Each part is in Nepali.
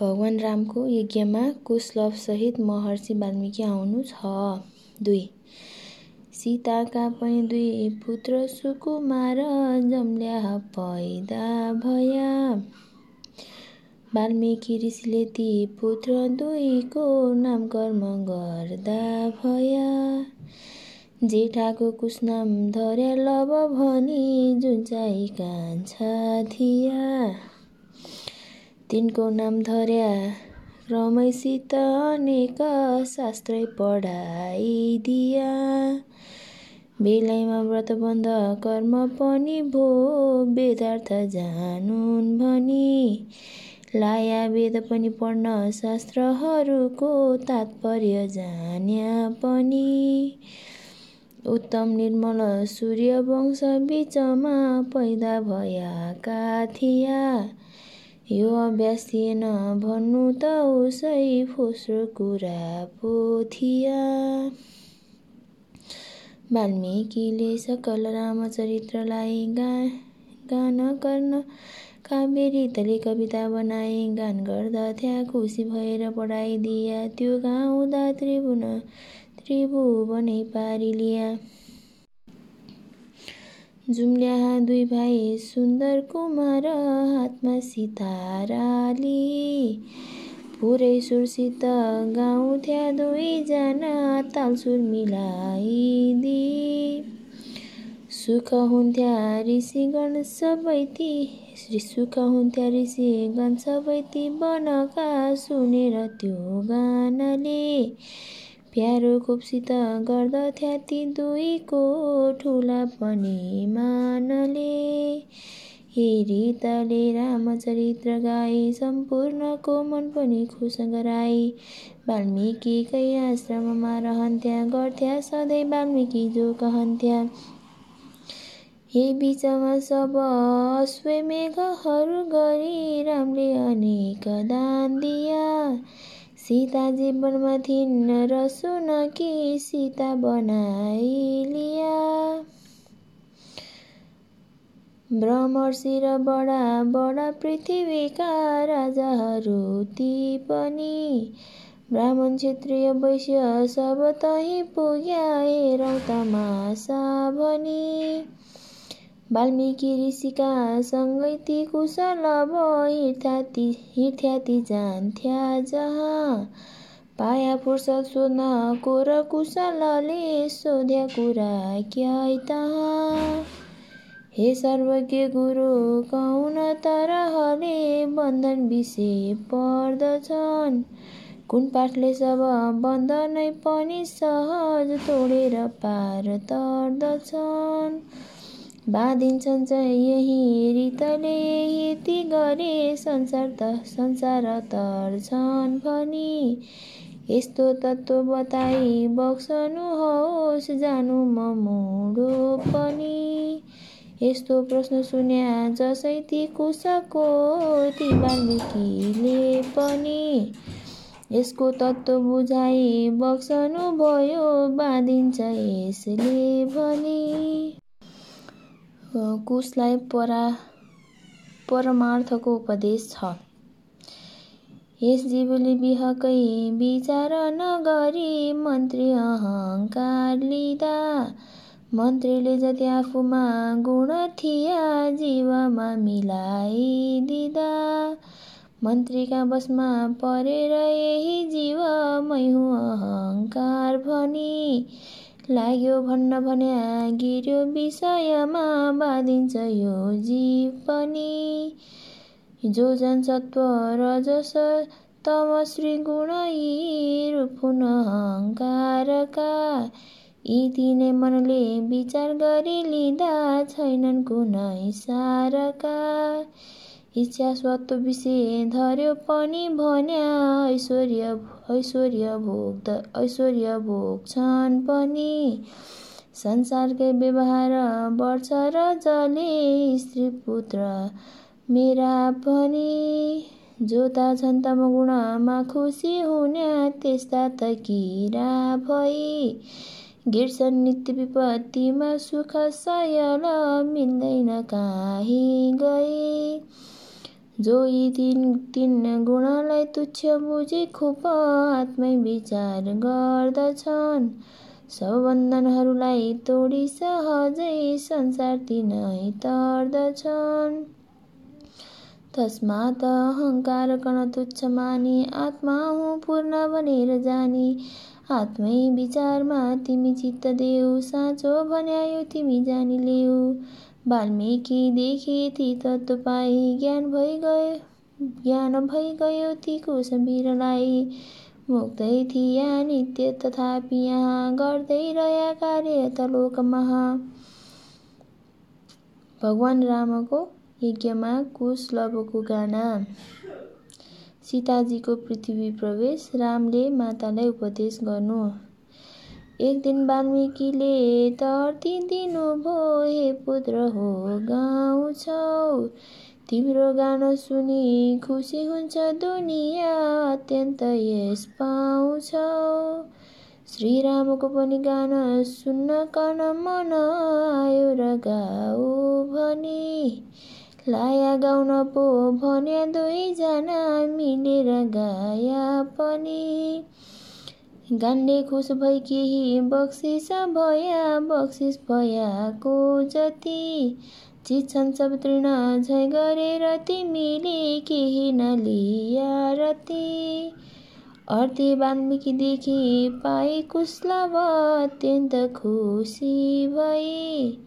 भगवान् रामको यज्ञमा कुशलभसहित महर्षि वाल्मिकी आउनु छ दुई। सीताका पनि दुई पुत्र सुकुमार जम्ल्या पैदा भया। वाल्मिकी ऋषिले ती पुत्र दुईको नामकर्म गर्दा भया। जेठाको कुसनाम धर्या लव भनी जुन चाहिँ कान्छा थिया। तिनको नाम धर्या। रमैसित अनेक शास्त्रै पढाइदिया। बेलैमा व्रतबन्ध कर्म पनि भो वेदार्थ जानुन् भनी। लाया वेद पनि पढ्न शास्त्रहरूको तात्पर्य जान्या पनि। उत्तम निर्मल सूर्यवंश बिचमा पैदा भएका थिया। यो अभ्यास थिएन भन्नु त उसै फोस्रो कुरा पो थिया वाल्मिकीले सकल रामचरित्रलाई गा गान गर्न काव्य कविता बनाए गान गर्दथ्या खुसी भएर पढाइदिया। त्यो गाउँदा त्रिभुवन त्रिभुवनै पारिलिया। जुम्ल्या दुई भाइ सुन्दर कुमार हातमा सिताराली पुरै सुरसित गाउँथ्या दुईजना तालसुर मिलाइदी। सुख हुन्थ्या ऋषिगण सबै ती सुख हुन्थ्या ऋषिगण सबै ती बनका सुनेर त्यो गानाले प्यारो खुबसित गर्दथ्या ती दुईको ठुला पनि मानले। हेरितले रामचरित्र गाई सम्पूर्णको मन पनि खुस गराई वाल्मिकीकै आश्रममा रहन्थ्या गर्थ्या सधैँ वाल्मिकी जो कहन्थ्या। हे बिचमा सब अश्वमेघहरू गरी रामले अनेक दान दिया। सीता जीवनमा थिइन् र सुन कि सीता बनाइलिया? ब्रह्मर्षि र बडा बडा पृथ्वीका राजाहरू ती पनि ब्राह्मण क्षेत्रीय वैश्य सब तही पुग्या हेरौँ तमासा भनी। वाल्मिकी ऋषिका सँगै ती कुशल हिँड्थ्या ती जान्थ्या जहाँ। पाया फुर्सद सोध्न कोर कुशलले सोध्या कुरा क्या तहाँ? हे सर्वज्ञ गुरु कौन तरहले बन्धन विषय पर्दछन्? कुन पाठले सब बन्धनै पनि सहज तोडेर पार तर्दछन्? बाँधिन्छन् यही रितले यति गरे संसार त संसार तर्छन् भनी। यस्तो तत्त्व बताई बक्सनुहोस् जानु म मुडो पनि। यस्तो प्रश्न सुन्या जसै ती कुशको ती वाल्मिकीले पनि। यसको तत्त्व बुझाइ बक्सनु भयो बाँधिन्छ यसले भनी। कुशलाई परा परमार्थको उपदेश छ। यस जीवले बिहकै विचार नगरी मन्त्री अहङ्कार लिँदा मन्त्रीले जति आफूमा गुण थिया जीवमा मिलाइदिँदा मन्त्रीका बसमा परेर यही जीव मै हुँ अहङ्कार भनी लाग्यो भन्न भन्या गिर्यो विषयमा बाँधिन्छ यो जीव पनि जो जनसत्व रजस तमश्री गुण यी यी तिनै मनले विचार गरी लिँदा छैनन् कुनै सारका। इच्छा स्वत्व विषय धर्यो पनि भन्या ऐश्वर्य ऐश्वर्य भोग ऐश्वर्य भोग्छन् पनि। संसारकै व्यवहार बढ्छ र जले स्त्री पुत्र मेरा पनि। जोता छन् तम गुणमा खुसी हुन्या त्यस्ता त किरा भई। गिर्छन् नित्य विपत्तिमा सुख सयल मिल्दैन काहीँ गई। जो यी तिन तिन गुणलाई तुच्छ बुझी खुप आत्मै विचार गर्दछन्। सब बन्धनहरूलाई तोडी सहजै संसार तिनै तर्दछन्। तस्मात अहङ्कार कण तुच्छ मानी आत्मा हुँ पूर्ण भनेर जानी। आत्मै विचारमा तिमी चित्त देऊ साँचो भन्यायो तिमी जानी लेऊ। वाल्मिकीदेखि ती तत्त्व पाई ज्ञान भइगयो ज्ञान भइगयो ती कुशवीरलाई मुक्तै थिया नित्य तथापि यहाँ गर्दै रह्या कार्य तलोकमा भगवान् रामको यज्ञमा कुश लवको गाना। सीताजीको पृथ्वी प्रवेश रामले मातालाई उपदेश गर्नु। एक दिन वाल्मिकीले तर्ती दिनुभयो हे पुत्र हो गाउँ छौ। तिम्रो गानो सुनि खुसी हुन्छ दुनियाँ अत्यन्त यस पाउँछौ। श्रीरामको पनि गान सुन्न कन मन आयो र गाऊ भनी। लाया गाउन पो भन्या दुईजना मिलेर गाया पनि। गान्ने खुस भई केही बक्सिस भया बक्सिस भयाको जति चिच्छन् सब तृण झै गरेर तिमीले केही नलिया रति। अर्थी वाल्मिकीदेखि पाई कुशलव अत्यन्त खुसी भई।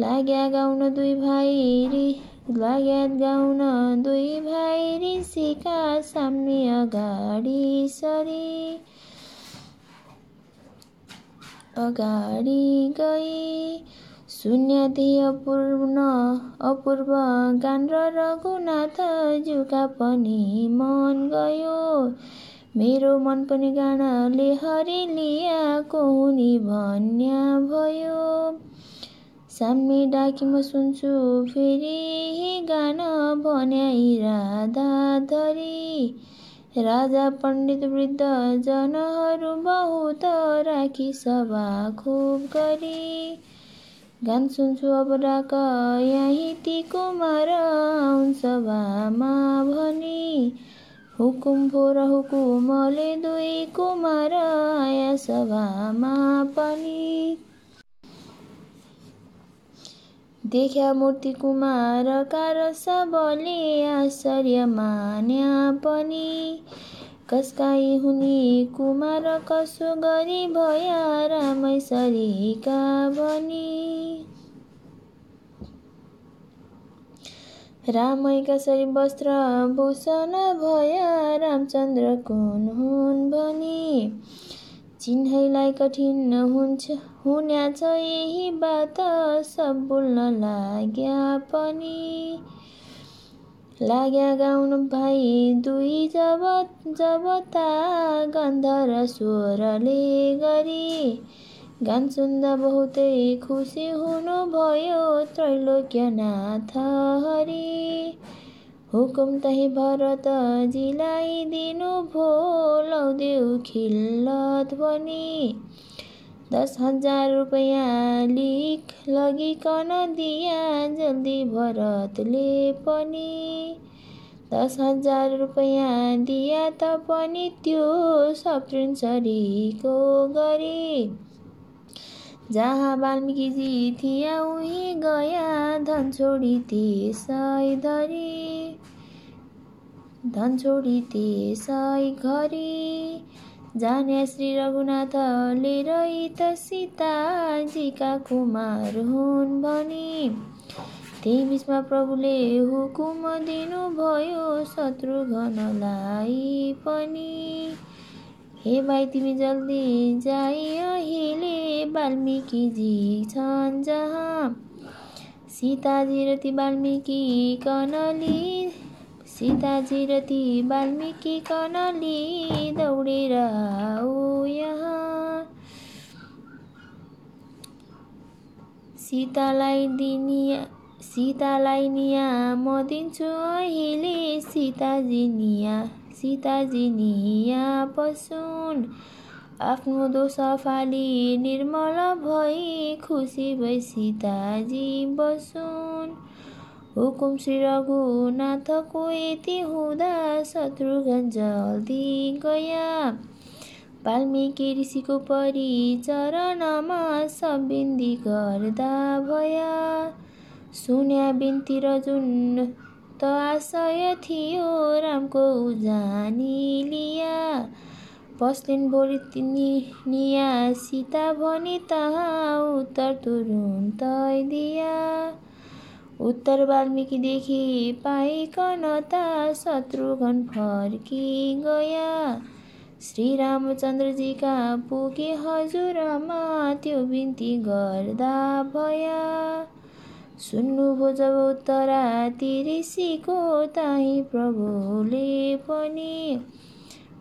लाग्या गाउन दुई भाइ लाग्या गाउन दुई भाइ ऋषिका सामने अगाडि सरी। अगाडि गई शून्य थिए अपूर्ण अपूर्व गान र रघुनाथ जुका पनि मन गयो। मेरो मन पनि गानाले हरिलियाको हुने भन्या भयो। सामी डाकी म सुन्छु फेरि गान भन्याई राधा धरी। राजा पण्डित वृद्ध जनहरू बहुत राखी सभा खुब गरी गान सुन्छु अब डाक यहीँ ती कुमार सभामा भनी। हुकुम फोर हुकुमले दुई कुमार आया सभामा पनि। देख्या मूर्ति कुमारका र सबले आश्चर्य मान्या पनि। कसका हुने कुमार कसो गरी भया रामै सरीका भनी रामै कसरी वस्त्र भूषण भया रामचन्द्र कुन हुन् भनी। चिन्हैलाई कठिन हुन्छ हुन्या छ यही बात सब बोल्न लाग्या पनि। लाग्या गाउन भाइ दुई जब जबता गन्धर स्वरले गरी। गान सुन्दा बहुतै खुसी हुनुभयो त्रैलोक्यनाथ हरि। हुकुम तही भरतजीलाई दिनुभयो लौदेऊ खिल्लत पनि दस हजार रुपियाँ लिख लगिकन दिया जल्दी भरतले पनि। दस हजार रुपियाँ दिया त पनि त्यो सप्तृञ्चरीको गरी। जहाँ वाल्मिकीजी थिया उही गया धन छोडी त्यसै धरी धन छोडी त्यसै घरी जाने श्री रघुनाथले रही त सीताजीका कुमार हुन् भनी त्यही बिचमा प्रभुले हुकुम दिनुभयो शत्रुघ्नलाई पनि हे भाइ तिमी जल्दी जाइ अहिले वाल्मिकीजी छन् जहाँ सीताजी र ती वाल्मिकी कनली सीताजी र ती वाल्मिकी कनली दौडेर यहाँ सीतालाई दिनिया सीतालाई निया म दिन्छु अहिले सीताजी निया सीताजी निया पसुन्। आफ्नो दोष फाली निर्मल भई खुसी भई सीताजी बसुन्। हुकुम श्री रघुनाथको यति हुँदा शत्रुघ्न जल्दी गया वाल्मिकी ऋषिको परिचरणमा बिन्दी गर्दा भया। सुन्या बिन्ती र जुन त आशय थियो रामको उजानी लिया। पस्लिन् भोलि तिनी निया सीता भनी तहाँ उत्तर तुरुन्तै दिया। उत्तर वाल्मिकीदेखि पाइकन त शत्रुघ्न फर्की गया। श्रीरामचन्द्रजीका पुगे हजुरमा त्यो बिन्ती गर्दा भया। सुन्नुभयो जब उत्तरा ऋषिको ताही प्रभुले पनि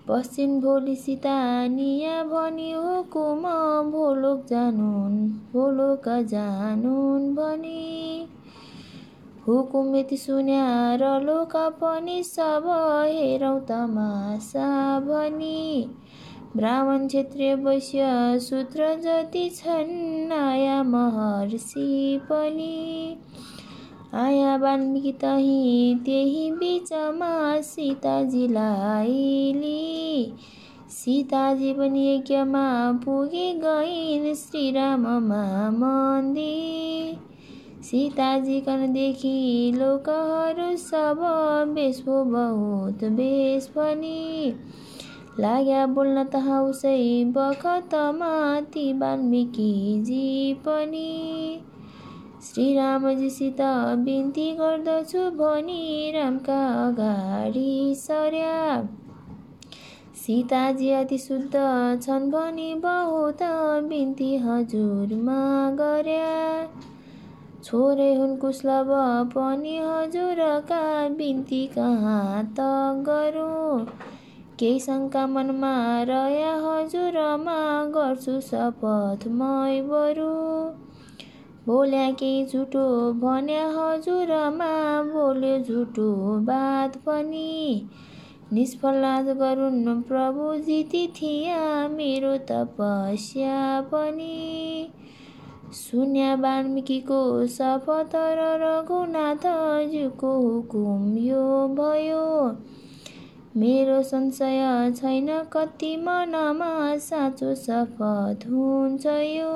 पश्चिम भोलि सीता निया भनी हुकुम भोलोक जानुन् भोलोक जानुन् भनी। हुकुम यति र लोक पनि सब हेरौँ तमासा भनी। ब्राह्मण क्षेत्रीय वैश्य सूत्र जति छन् आया महर्षि पनि आया वाल्मिकी तही त्यही बिचमा सीताजीलाई सीताजी पनि यज्ञमा पुगे गइन् श्रीराममा मन्दिर सीताजी देखि लोकहरू सब बेस बहुत बेस पनि लाग्या बोल्न तहाँ उसै बखतमा ती वाल्मिकीजी पनि। श्रीरामजीसित बिन्ती गर्दछु भनी रामका अगाडि सर्या। सीताजी अति शुद्ध छन् भनी बहुत बिन्ती हजुरमा गर्या। छोरे हुन् कुशलभ पनि हजुरका बिन्ती कहाँ त गरौँ? केही शङ्का मनमा रह्या हजुरमा गर्छु शपथ मै बरु। बोल्या केही झुटो भन्या हजुरमा बोल्यो झुटो बात पनि। निष्फल गरून् प्रभु जिति थिया मेरो तपस्या पनि। सुन्या वाल्मिकीको शपथ र रघुनाथज्यूको हुकुम यो भयो। मेरो संशय छैन कति मनमा साँचो शपथ हुन्छ यो।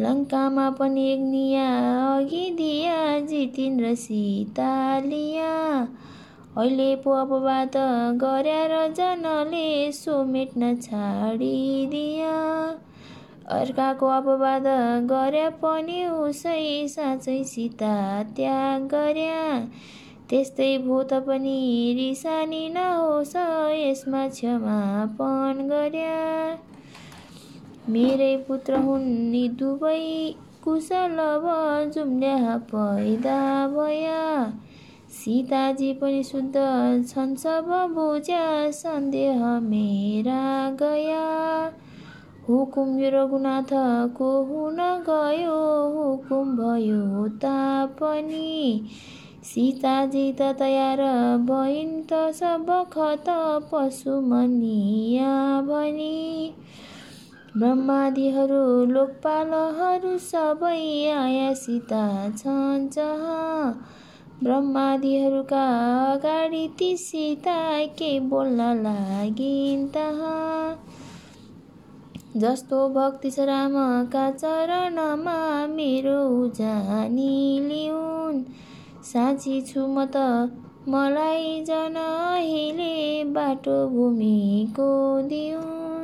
लङ्कामा पनि एक निया अघि दिया जितिन् र सीता लिया। अहिले पो अपवाद र जनले सोमेट्न छाडिदिया। अर्काको अपवाद गरे पनि उसै साँच्चै सीता त्याग गर्या त्यस्तै भूत पनि रिसानी नहोस् यसमा क्षमापन गर्या। मेरै पुत्र हुन् नि दुवै कुशल जुम्ल्या पैदा भया। सीताजी पनि शुद्ध छन् सब बुझ्या सन्देह मेरा गया। हुकुम यो रघुनाथको हुन गयो? हुकुम भयो तापनि। सीताजी त तयार भइन् त सब खत पशु मनिया भनी। ब्रह्मादिहरू लोकपालहरू सबै आया सीता छन् जहाँ। ब्रह्मादिहरूका अगाडि ती सीता के बोल्न लागिन् तहाँ? जस्तो भक्ति छ रामका चरणमा मेरो उजानी लिउन्। साँची छु म त मलाई जन अहिले बाटो भूमिको दिउन्